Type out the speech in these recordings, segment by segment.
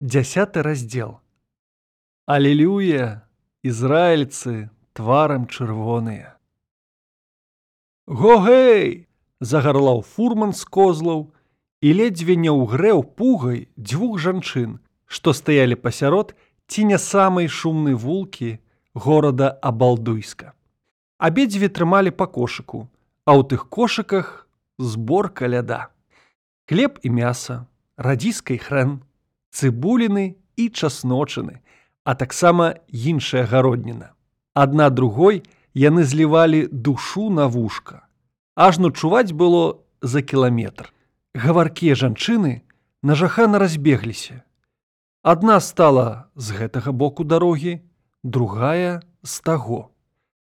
Дзясяты раздзел. Алілюя, ізраільцы тварам чырвоныя. Гогэй! загарлаў фурман з козлаў і ледзьве не ўгрэў пугай дзвюх жанчын, што стаялі пасярод ці не самай шумнай вулкі горада Абалдуйска. Абедзве трымалі па кошыку, а ў тых кошыках зборка ляда. Хлеб і мяса, радзіскай хрэн, цыбуліны і часночыны, а таксама іншая гародніна. Адна другой яны злівалі душу на вушка. Ажно чуваць было за кіламетр. Гаваркія жанчыны нажахана разбегліся. Адна стала з гэтага боку дарогі, другая з таго.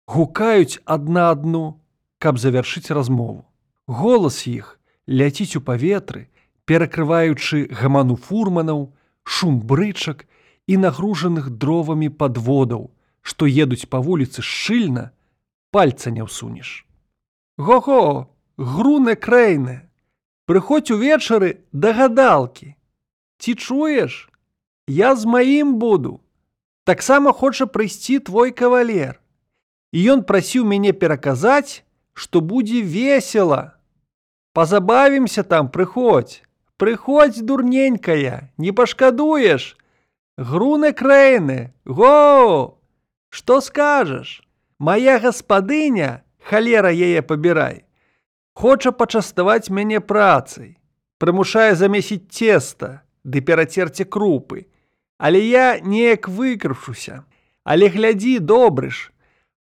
Гукаюць адна адну, каб завяршыць размову. Голас іх ляціць у паветры, перакрываючы гаману фурманаў, шум брычак і нагружаных дровамі падводаў, што едуць па вуліцы шчыльна, пальца не ўсунеш. Го-го, груны крэйны, Прыходзь увечары да гадалкі. Ці чуеш? Я з маім буду. Таксама хоча прыйсці твой кавалер. І ён прасіў мяне пераказаць, што будзе весела. Пазабавімся там прыходзь. Прыходзь дурненькая, не пашкадуеш. Груны крэйны, Го! Што скажаш? Мая гаспадыня, халера яе пабірай. Хоча пачаставаць мяне працай, прымушае замесіць цеста, ды перацерце крупы. Але я неяк выкрышуся. Але глядзі добрыш,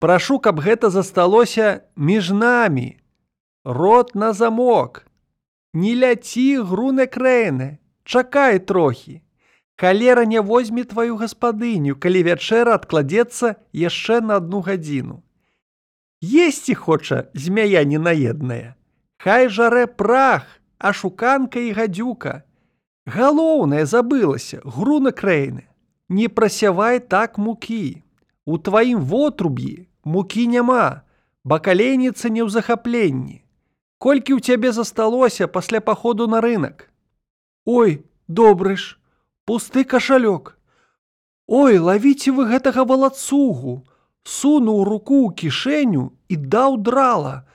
Прашу, каб гэта засталося між намі. Рот на замок. Не ляці груны крэйны, Чакай трохі. Халера не возьме тваю гаспадыню, калі вячэра адкладзецца яшчэ на одну гадзіну. Есці хоча змяя ненаедная. Хай жарэ прах, а шуканка і гадзюка. Галоўнае забылася, груна крэйны. Не прасявай так мукі. У тваім вотруб'і мукі няма, бакаленіца не ў захапленні. Колькі ў цябе засталося пасля паходу на рынок. Ой, добры ж, пусты кашалёк. Ой, лавіце вы гэтага валацугу, сунуў руку ў кішэню і даў драла,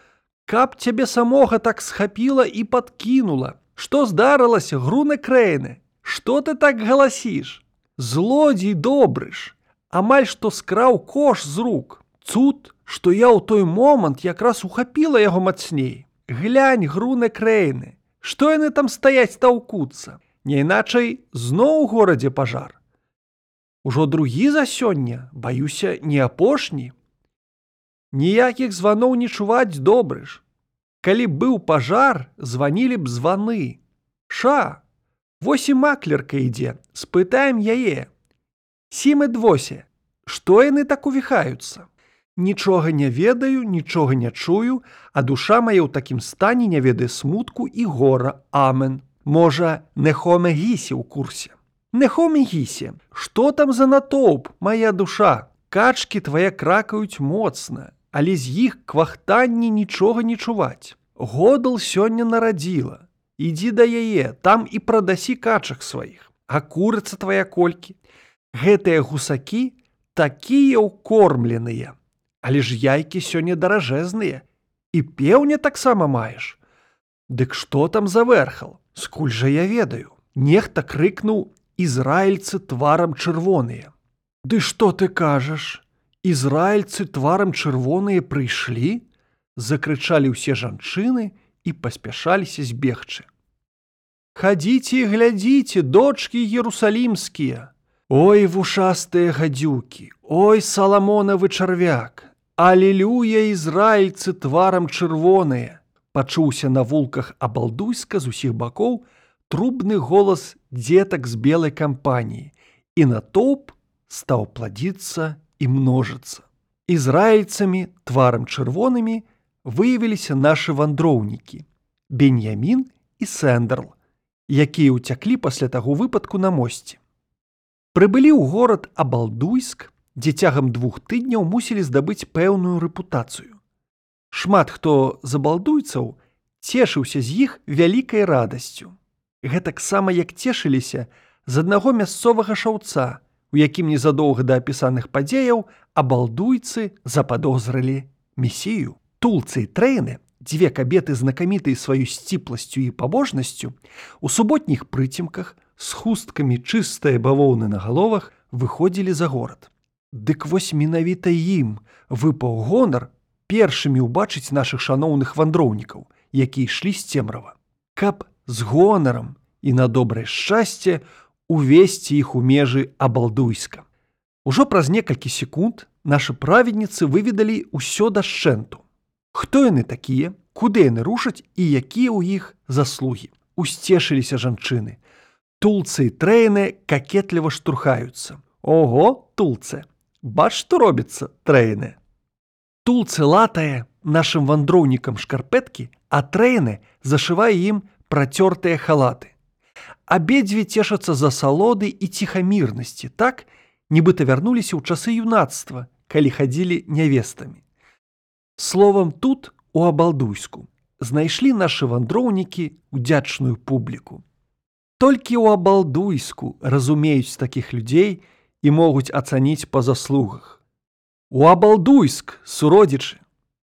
каб цябе самога так схапіла і падкінула. Што здарылася груны крэйны, Што ты так галасіш? Злодзей добры ж, амаль што скраў кош з рук. Цуд, што я ў той момант якраз ухапіла яго мацней. Глянь груны крэйны, Што яны там стаяць таўкуцца, Не іначай зноў у горадзе пажар. Ужо другі за сёння, баюся, не апошні. Ніякіх званоў не чуваць добры ж. Калі быў пажар, званілі б званы. Ша, Вось і маклерка ідзе, спытаем яе. Сімы двосе, што яны так увіхаюцца? Нічога не ведаю, нічога не чую, а душа мая ў такім стане не ведае смутку і гора Амен. Можа, нехоме гісе ў курсе. Нехоме гісе, што там за натоўп, моя душа? Качкі твае кракаюць моцна, але з іх квахтанні нічога не чуваць. Годал сёння нарадзіла. Ідзі да яе, там і прадасі качак сваіх, А курыца твая колькі. Гэтыя гусакі такія ўкормленыя. Але ж яйкі сёння даражэзныя. І пеўня таксама маеш. Дык што там заверхал, Скуль жа я ведаю. Нехта крыкнуў ізраільцы тварам чырвоныя. Ды што ты кажаш? Ізраільцы тварам чырвоныя прыйшлі, закрычалі ўсе жанчыны і паспяшаліся збегчы. Хадзіце і глядзіце, дочки ерусалімскія. Ой вушастыя гадзюкі, Ой саламонавы чарвяк, Алілюя ізраільцы тварам чырвоныя, пачуўся на вулках абалдуйска з усіх бакоў трубны голас дзетак з белай кампаніі, і натоўп стаў пладзіцца і множыцца. Ізраільцамі тварам чырвонымі выявіліся нашы вандроўнікі, Беньямін і Сэндерл, якія ўцяклі пасля таго выпадку на мосце. Прыбылі ў горад Абалдуйск, дзе цягам двух тыдняў мусілі здабыць пэўную рэпутацыю. Шмат хто забалдуйцаў цешыўся з іх вялікай радасцю. Гэтаксама як цешыліся з аднаго мясцовага шаўца, у якім незадоўга да апісаных падзеяў абалдуйцы западозрылі месію. Тулцы і трэйны, дзве кабеты знакамітай сваю сціпласцю і пабожнасцю, у суботніх прыцемках з хусткамі чыстыя бавоўны на галовах выходзілі за горад. Дык вось менавіта ім выпаў гонар першымі ўбачыць нашых шаноўных вандроўнікаў, якія ішлі з цемрава. Каб з гонарам і на добрае шчасце увесці іх у межы абалдуйска. Ужо праз некалькі секунд нашы праведніцы выведалі ўсё дашчэнту. Хто яны такія, куды яны рушаць і якія ў іх заслугі. Усцешыліся жанчыны. Тулцы і трэйны какетліва штурхаюцца. Ого, тулцы! Бач, што робіцца трэйны. Тулцы латае нашым вандроўнікам шкарпэткі, а трэйны зашывае ім працёртыя халаты абедзве цешацца за салоды і ціхамірнасці так нібыта вярнуліся ў часы юнацтва калі хадзілі нявестамі словам тут у абалдуйску знайшлі нашы вандроўнікі удзячную публіку. Толькі ў абалдуйску разумеюць такіх людзей і могуць ацаніць па заслугах у абалдуйск суродзічы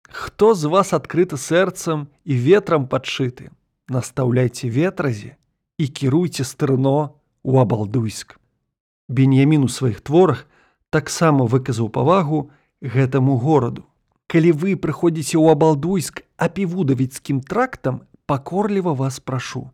хто з вас адкрыты сэрцам і ветрам падшыты настаўляйце ветразе і кіруйце стырно у абалдуйск. Беньямін у сваіх творах таксама выказаў павагу гэтаму гораду. Калі вы прыходзіце ў абалдуйск апівудавіцкім трактам, пакорліва вас прашу.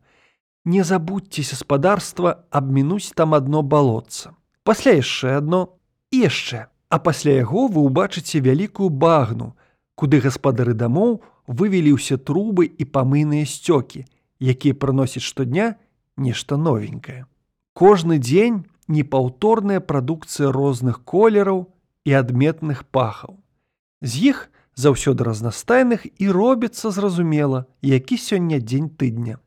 Не забудьцеся спадарства абмінуць там адно балотца. Пасля яшчэ адно і яшчэ. А пасля яго вы ўбачыце вялікую багну, куды гаспадары дамоў вывелі ўсе трубы і памыйныя сцёкі, якія прыносяць штодня, нешта новенькае. Кожны дзень непаўторная прадукцыя розных колераў і адметных пахаў. З іх заўсёды разнастайных і робіцца зразумела, які сёння дзень тыдня.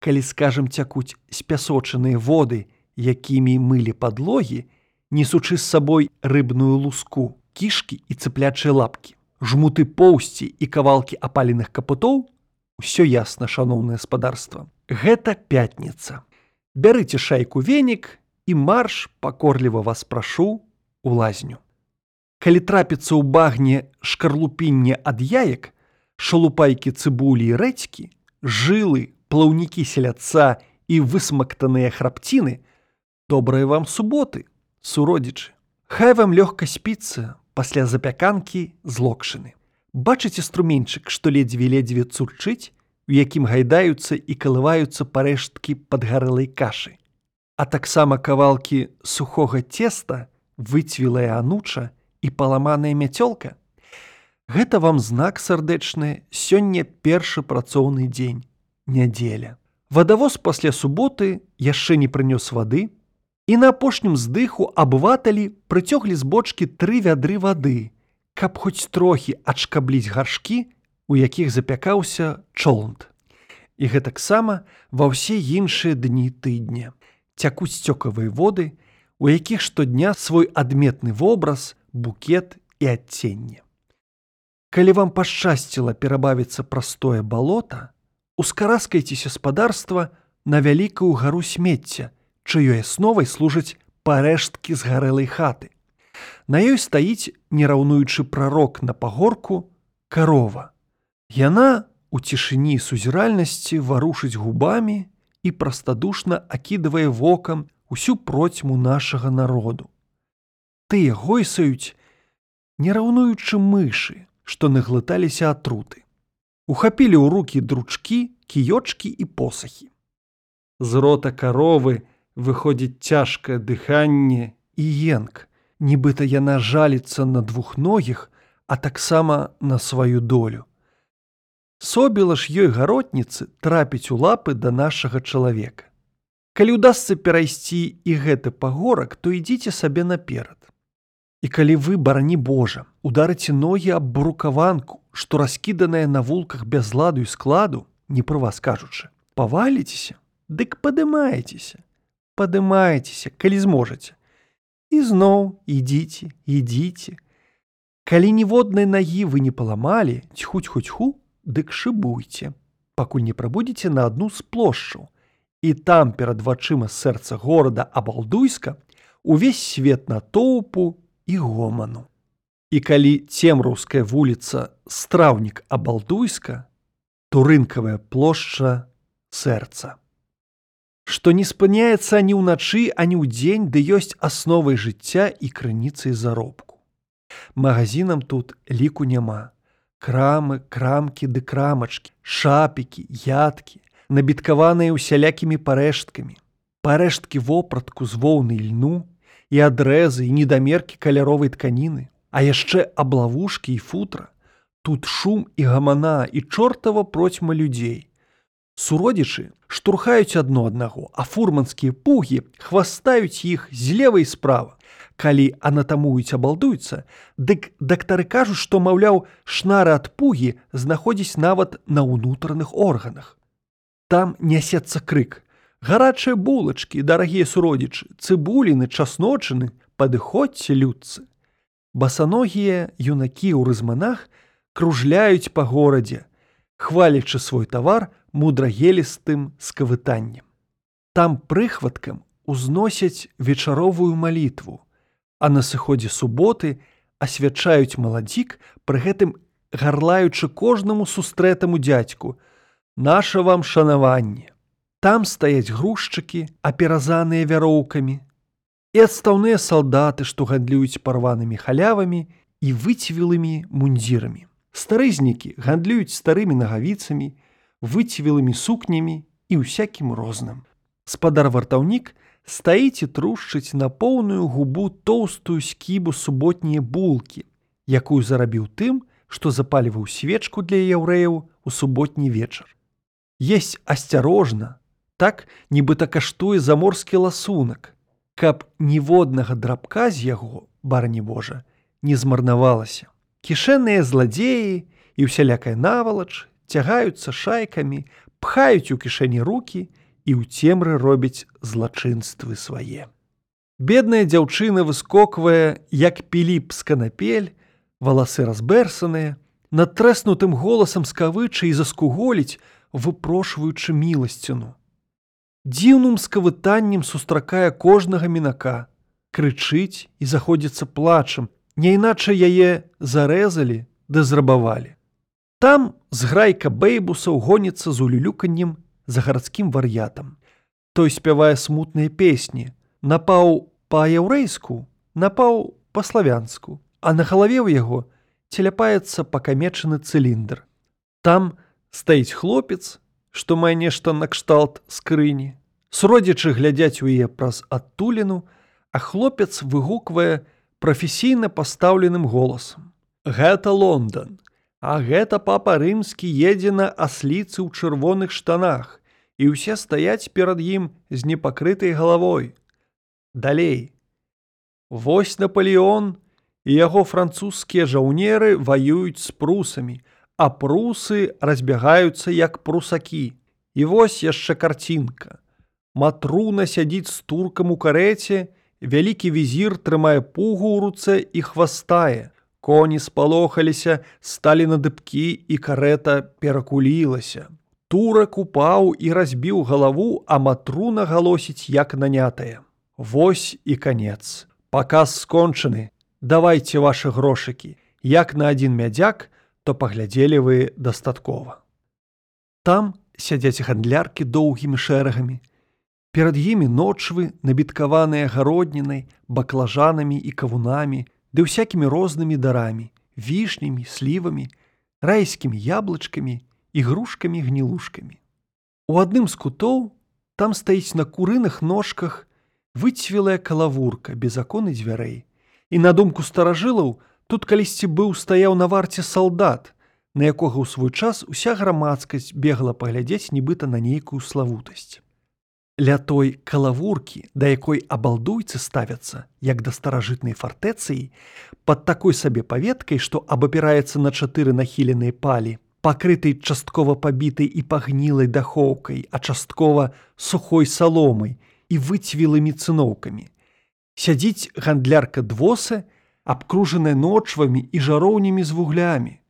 Калі скажам цякуць спясочаныя воды, якімі мылі падлогі, несучы з сабой рыбную луску, кішкі і цыплячыя лапкі, жмуты поўсці і кавалкі апаленых капутоў, усё ясна шаноўнае спадарства. Гэта пятніца. Бярыце шайку венік і марш пакорліва вас прашу у лазню. Калі трапіцца ў багне шкарлупінне ад яек, шалупайкі цыбулі і рэцькі, жылы, плаўнікі селяца і высмактаныя храпціны, добрыя вам суботы, суродзічы. Хай вам лёгка спіцца пасля запяканкі з локшыны. Бачыце струменьчык, што ледзьве-ледзьве цурчыць, у якім гайдаюцца і калываюцца парэшткі падгарэлай кашы. А таксама кавалкі сухога цеста, выцвілая ануча і паламаная мяцёлка. Гэта вам знак сардэчны сёння першы працоўны дзень, нядзеля. Вадавоз пасля суботы яшчэ не прынёс вады, і на апошнім здыху абваталі прыцёглі з бочкі тры вядры вады, каб хоць трохі адшкабліць гаршкі, у якіх запякаўся чолнт. І гэтаксама ва ўсе іншыя дні тыдня. Цякуць сцёкавыя воды, у якіх штодня свой адметны вобраз, букет і адценне. Калі вам пашчасціла перабавіцца простое балота, ускараскайцеся спадарства на вялікую гару смецця, чыёй асновай служаць парэшткі з гарэлай хаты. На ёй стаіць нераўнуючы прарок на пагорку карова. Яна у цішыні сузіральнасці варушыць губамі і прастадушна акідывае вокам усю процьму нашага народу. Тыя гойсаюць, не раўнуючы мышы, што наглыталіся атруты. Ухапілі ў рукі дручкі, кіёчкі і посахі. З рота каровы выходзіць цяжкае дыханне і енк, нібыта яна жаліцца на двухногіх, а таксама на сваю долю. Собіла ж ёй гаротніцы трапіць у лапы да нашага чалавека. Калі ўдасся перайсці і гэты пагорак, то ідзіце сабе наперад. І калі вы барані Божа, ударыце ногі аб брукаванку, што раскіданая на вулках без ладу і складу, не пра вас кажучы, паваліцеся, дык падымаецеся, падымаецеся, калі зможаце. І зноў ідзіце, ідзіце. Калі ніводнай нагі вы не паламалі, цьхуць хоць ху, дык шыбуйце, пакуль не прабудзеце на адну з плошчаў і там перад вачыма сэрца горада абалдуйска увесь свет на тоўпу і гоману. І калі цемраўская вуліца страўнік абалдуйска, то рынкавая плошча сэрца. Што не спыняецца ані ўначы, ані ў дзень, ды ёсць асновай жыцця і крыніцай заробку. Магазинам тут ліку няма. Крамы, крамкі ды крамачкі, шапікі, ядкі, набіткаваныя усялякімі парэшткамі. Парэшткі вопратку з воўны льну і адрэзы і недамеркі каляровай тканіны, а яшчэ аблавушкі і футра. Тут шум і гамана і чортава процьма людзей. Суродзічы штурхаюць адно аднаго, а фурманскія пугі хвастаюць іх злева і справа. Калі анатамуюць абалдуюцца, дык дактары кажуць, што маўляў, шнары ад пугі знаходзіць нават на ўнутраных органах. Там нясецца крык. Гарачыя булачкі, дарагія суродзічы, цыбуліны, часночыны, падыходзьце людцы. Басаногія юнакі ў рызманах кружляюць па горадзе, хвалячы свой тавар мудрагелістым скавытаннем. Там прыхваткам узносяць вечаровую малітву, а на сыходзе суботы асвячаюць маладзік, пры гэтым гарлаючы кожнаму сустрэтаму дзядзьку, наша вам шанаванне. Там стаяць грузчыкі, аперазаныя вяроўкамі, і адстаўныя салдаты, што гандлююць парванымі халявамі і выцвілымі мундзірамі. Старызнікі гандлююць старымі нагавіцамі, выцвілымі сукнямі і ўсякім розным. Спадар вартаўнік стаіць і трушчыць на поўную губу тоўстую скібу суботнія булкі, якую зарабіў тым, што запаліваў свечку для яўрэяў у суботні вечар. Есть асцярожна, так нібыта каштуе заморскі ласунак, каб ніводнага драбка з яго, барані Божа, не змарнавалася. Кішэнныя зладзеі і ўсялякая навалач цягаюцца шайкамі, пхаюць у кішэні руки і ў цемры робяць злачынствы свае. Бедная дзяўчына выскоквае, як піліп з канапель, валасы разберсаныя, над трэснутым голасам скавыча і заскуголіць, выпрошваючы міласціну. Дзіўным скавытаннем сустракае кожнага мінака, крычыць і заходзіцца плачам, няйначай яе зарэзалі ды зрабавалі. Там зграйка бэйбусаў гоніцца з улюлюканнем за гарадскім вар'ятам. Той спявае смутныя песні, напаў па-яўрэйску, напаў па-славянску, а на галаве ў яго целяпаецца пакамечаны цыліндр. Там стаіць хлопец, што мае нешта накшталт скрыні. Сродзічы глядзяць у яе праз адтуліну, а хлопец выгуквае прафесійна пастаўленым голасам. Гэта Лондон, А гэта папа рымскі едзе на асліцы ў чырвоных штанах, і ўсе стаяць перад ім з непакрытай галавой. Далей. Вось Наполеон і яго французскія жаўнеры ваююць з прусамі, а прусы разбягаюцца як прусакі. І вось яшчэ карцінка. Матруна сядзіць з туркам у карэце, вялікі візір трымае пугу ў руцэ і хвастае коні спалохаліся, сталі на дыбкі і карета перакулілася. Турак упаў і разбіў галаву, а матруна галосіць як нанятая. Вось і канец. Паказ скончаны. Давайце вашы грошыкі. Як на адзін мядзяк, то паглядзелі вы дастаткова. Там сядзяць гандляркі доўгімі шэрагамі. Перад імі ночвы, набіткаваныя гароднінай, баклажанамі і кавунамі, ды ўсякімі рознымі дарамі, вішнямі, слівамі, райскімі яблычкамі і грушкамі гнілушкамі. У адным з кутоў там стаіць на курыных ножках выцвілая калавурка без аконы дзвярэй. І на думку старажылаў, тут калісьці быў стаяў на варце салдат, на якога ў свой час уся грамадскасць бегла паглядзець нібыта на нейкую славутасць. Ля той калавуркі, да якой абалдуйцы ставяцца, як да старажытнай фартэцыі, пад такой сабе паветкай, што абапіраецца на чатыры нахіленыя палі, пакрытай часткова пабітай і пагнілай дахоўкай, а часткова сухой саломай і выцвілымі цыноўкамі. Сядзіць гандлярка двоса, абкружаная ночвамі і жароўнямі з вуглямі.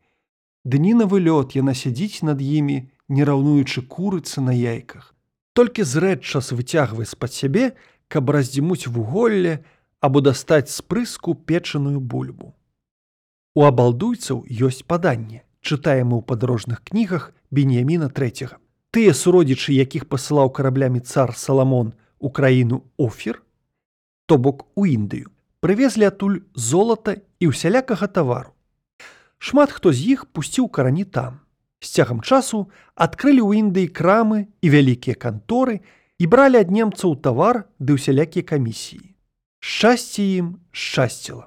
Дні на вылёт яна сядзіць над імі, не раўнуючы курыцы на яйках толькі зрэдчас выцягвае з-пад сябе, каб раздзімуць вуголле або дастаць з прыску печаную бульбу. У абалдуйцаў ёсць паданне, чытаем у падарожных кнігах Беніяміна III. Тыя суродзічы, якіх пасылаў караблямі цар Саламон у краіну Офер, то бок у Індыю, прывезлі атуль золата і ўсялякага тавару. Шмат хто з іх пусціў карані там. З цягам часу адкрылі ў Індыі крамы і вялікія канторы і бралі ад немцаў тавар ды ўсялякія камісіі. Шчасце ім шчасціла.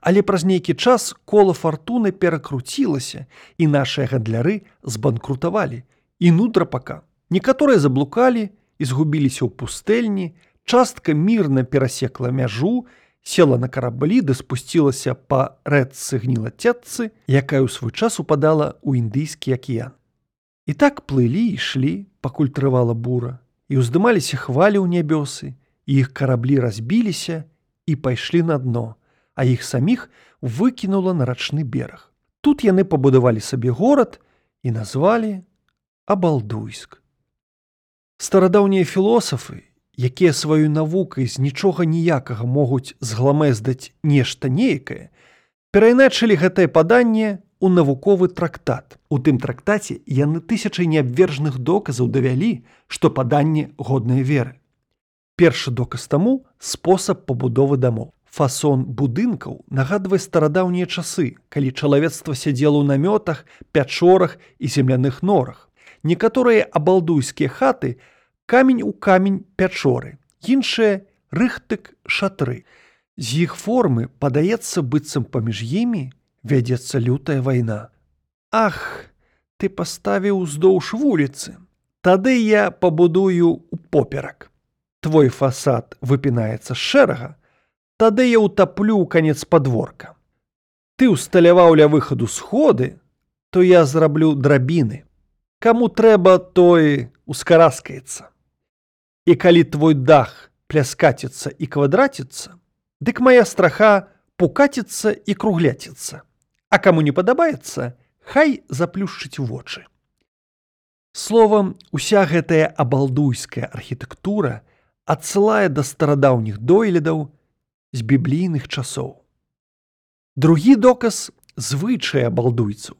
Але праз нейкі час кола фартуны перакруцілася і нашыя гандляры збанкрутавалі і нутра пака. Некаторыя заблукалі і згубіліся ў пустэльні, частка мірна перасекла мяжу, села на караблі ды спусцілася па рэдцы гнілацетцы, якая ў свой час упадала ў індыйскі акіян. І так плылі і ішлі, пакуль трывала бура, і ўздымаліся хвалі ў нябёсы, іх караблі разбіліся і пайшлі на дно, а іх саміх выкінула на рачны бераг. Тут яны пабудавалі сабе горад і назвалі абалдуйск. Старадаўнія філосафы, якія сваёй навукай з нічога ніякага могуць згламездаць нешта нейкае, перайначылі гэтае паданне у навуковы трактат. У тым трактаце яны тысячай неабвержных доказаў давялі, што паданне годнай веры. Першы доказ таму спосаб пабудовы дамоў. Фасон будынкаў нагадвае старадаўнія часы, калі чалавецтва сядзела ў намётах, пячорах і земляных норах. Некаторыя абалдуйскія хаты, камень у камень пячоры, іншыя рыхтык шатры. З іх формы падаецца быццам паміж імі вядзецца лютая вайна. Ах, ты паставіў уздоўж вуліцы. Тады я пабудую ў поперак. Твой фасад выпінаецца з шэрага, Тады я ўтаплю ў канец падворка. Ты ўсталяваў ля выхаду сходы, то я зраблю драбіны. Каму трэба, той ускараскаецца і калі твой дах пляскаціцца і квадраціцца, дык моя страха пукаціцца і кругляціцца. А каму не падабаецца, хай заплюшчыць вочы. Словам, уся гэтая абалдуйская архітэктура адсылае да старадаўніх дойлідаў з біблійных часоў. Другі доказ звычая абалдуйцаў.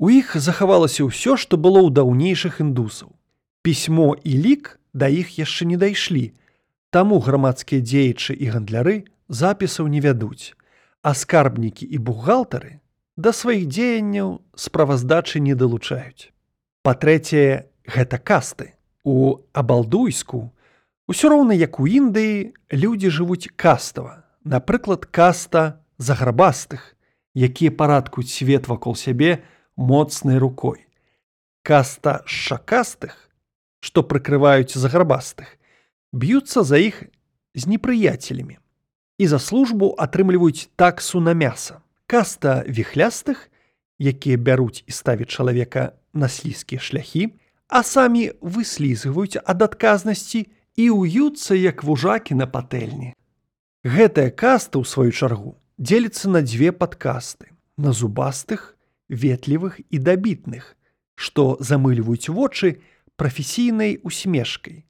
У іх захавалася ўсё, што было ў даўнейшых індусаў. Пісьмо і лік да іх яшчэ не дайшлі. Таму грамадскія дзеячы і гандляры запісаў не вядуць, а скарбнікі і бухгалтары да сваіх дзеянняў справаздачы не далучаюць. Па-трэцяе, гэта касты. У абалдуйску усё роўна як у Індыі людзі жывуць кастава, напрыклад, каста заграбастых, якія парадкуюць свет вакол сябе моцнай рукой. Каста шакастых што прыкрываюць загарбастых, б'юцца за іх з непрыяцелямі і за службу атрымліваюць таксу на мяса. Каста віхлястых, якія бяруць і ставяць чалавека на слізкія шляхі, а самі выслізваюць ад адказнасці і ўюцца як вужакі на патэльні. Гэтая каста ў сваю чаргу дзеліцца на дзве падкасты, на зубастых, ветлівых і дабітных, што замыльваюць вочы, прафесійнай усмешкай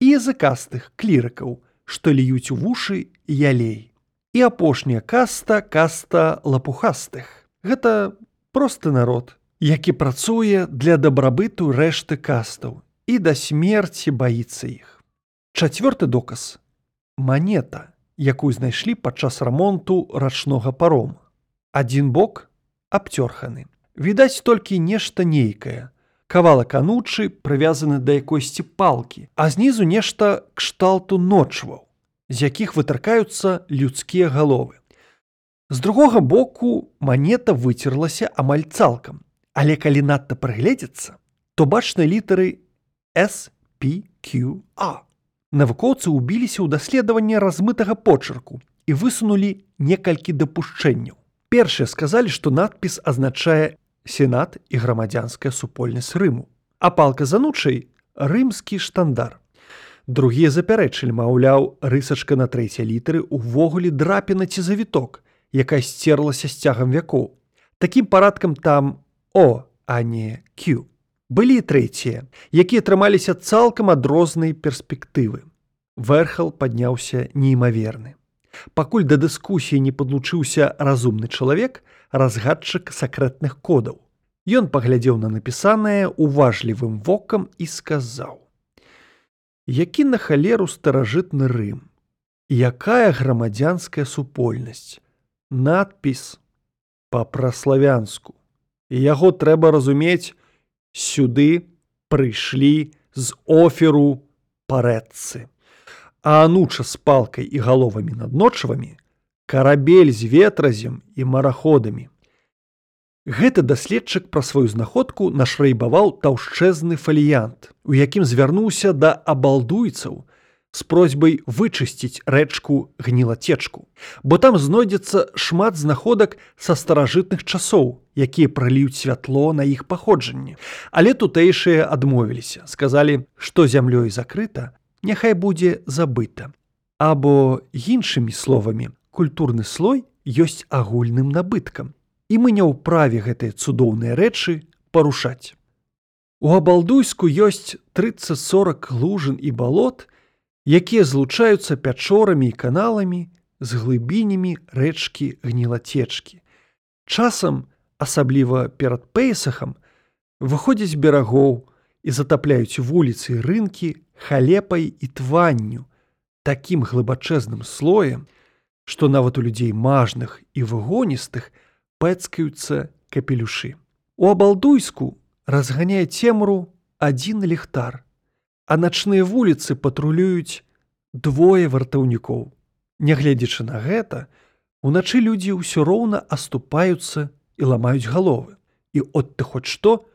і языкастых клірыкаў, што льюць у вушы ялей. І апошняя каста каста лапухастых. Гэта просты народ, які працуе для дабрабыту рэшты кастаў і да смерці баіцца іх. Чацвёрты доказ манета, якую знайшлі падчас рамонту рачнога парома. Адзін бок абцёрханы. Відаць толькі нешта нейкае, кавалак анучы прывязаны да якойсьці палкі, а знізу нешта кшталту ночваў, з якіх вытаркаюцца людскія галовы. З другога боку манета выцерлася амаль цалкам, але калі надта прыгледзецца, то бачнай літары SPQA. Навукоўцы ўбіліся ў даследаванне размытага почерку і высунулі некалькі дапушчэнняў. Першыя сказалі, што надпіс азначае сенат і грамадзянская супольнасць рыму а палка занучай рымскі штандар другія запярэчылі маўляў рысачка на трэцяй літары увогуле драпіна ці завіток якая сцерлася з цягам вякоў такім парадкам там о а не q Былі трэція, якія трымаліся цалкам ад рознай перспектывы. Верхал падняўся неймаверны. Пакуль да дыскусіі не падлучыўся разумны чалавек, разгадчык сакрэтных кодаў. Ён паглядзеў на напісанае уважлівым вокам і сказаў: « Які на халеру старажытны рым, якая грамадзянская супольнасць, надпіс па-праславянску. Яго трэба разумець, сюды прыйшлі з оферу парэдцы. А ануча з палкай і галовамі надночвамі, карабель з ветразем і мараходамі. Гэты даследчык пра сваю знаходку нашрэйбаваў таўшчэзны фаліянт, у якім звярнуўся да абалдуйцаў з просьбай вычысціць рэчку гнілацечку, бо там знойдзецца шмат знаходак са старажытных часоў, якія праліюць святло на іх паходжанне. Але тутэйшыя адмовіліся, сказалі, што зямлёй закрыта, няхай будзе забыта. Або іншымі словамі, культурны слой ёсць агульным набыткам і мы не ўправе гэтыя цудоўныя рэчы парушаць. У абалдуйску ёсць 30-40 лужын і балот, якія злучаюцца пячорамі і каналамі з глыбінямі рэчкі гнілацечкі. Часам, асабліва перад пейсахам, выходзяць берагоў і затапляюць вуліцы рынкі халепай і тванню, такім глыбачэзным слоем, што нават у людзей мажных і выгоністых, пэцкаюцца капелюшы. У абалдуйску разганяе цемру адзін ліхтар, а начныя вуліцы патрулююць двое вартаўнікоў. Нягледзячы на гэта, уначы людзі ўсё роўна аступаюцца і ламаюць галовы. І от ты хоць што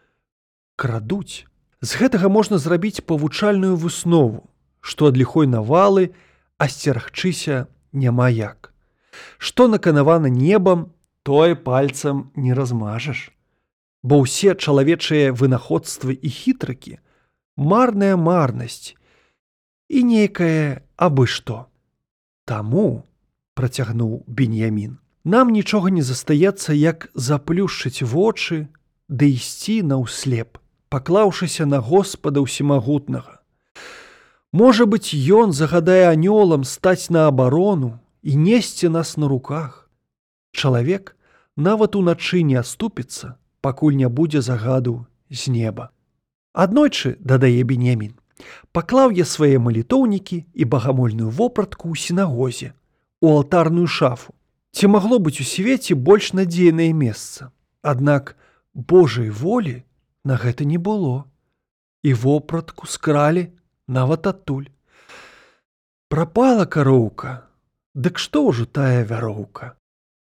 крадуць. З гэтага можна зрабіць павучальную выснову, што ад ліхой навалы асцерагчыся няма як. Што наканавана небам, тое пальцам не размажаш. Бо ўсе чалавечыя вынаходствы і хітрыкі, марная марнасць і нейкае абы што. Таму, працягнуў Беньямін, нам нічога не застаецца, як заплюшчыць вочы ды ісці на ўслеп, паклаўшыся на Господа ўсімагутнага. Можа быць, ён загадае анёлам стаць на абарону і несці нас на руках. Чалавек нават уначы не аступіцца, пакуль не будзе загаду з неба. Аднойчы дадае бенемін, паклаў я свае малітоўнікі і багамольную вопратку ў сінагозе, у алтарную шафу. Ці магло быць у свеце больш надзейнае месца. Аднак Божай волі на гэта не было. І вопратку скралі нават адтуль. Прапала кароўка, Дык што ўжо тая вяроўка?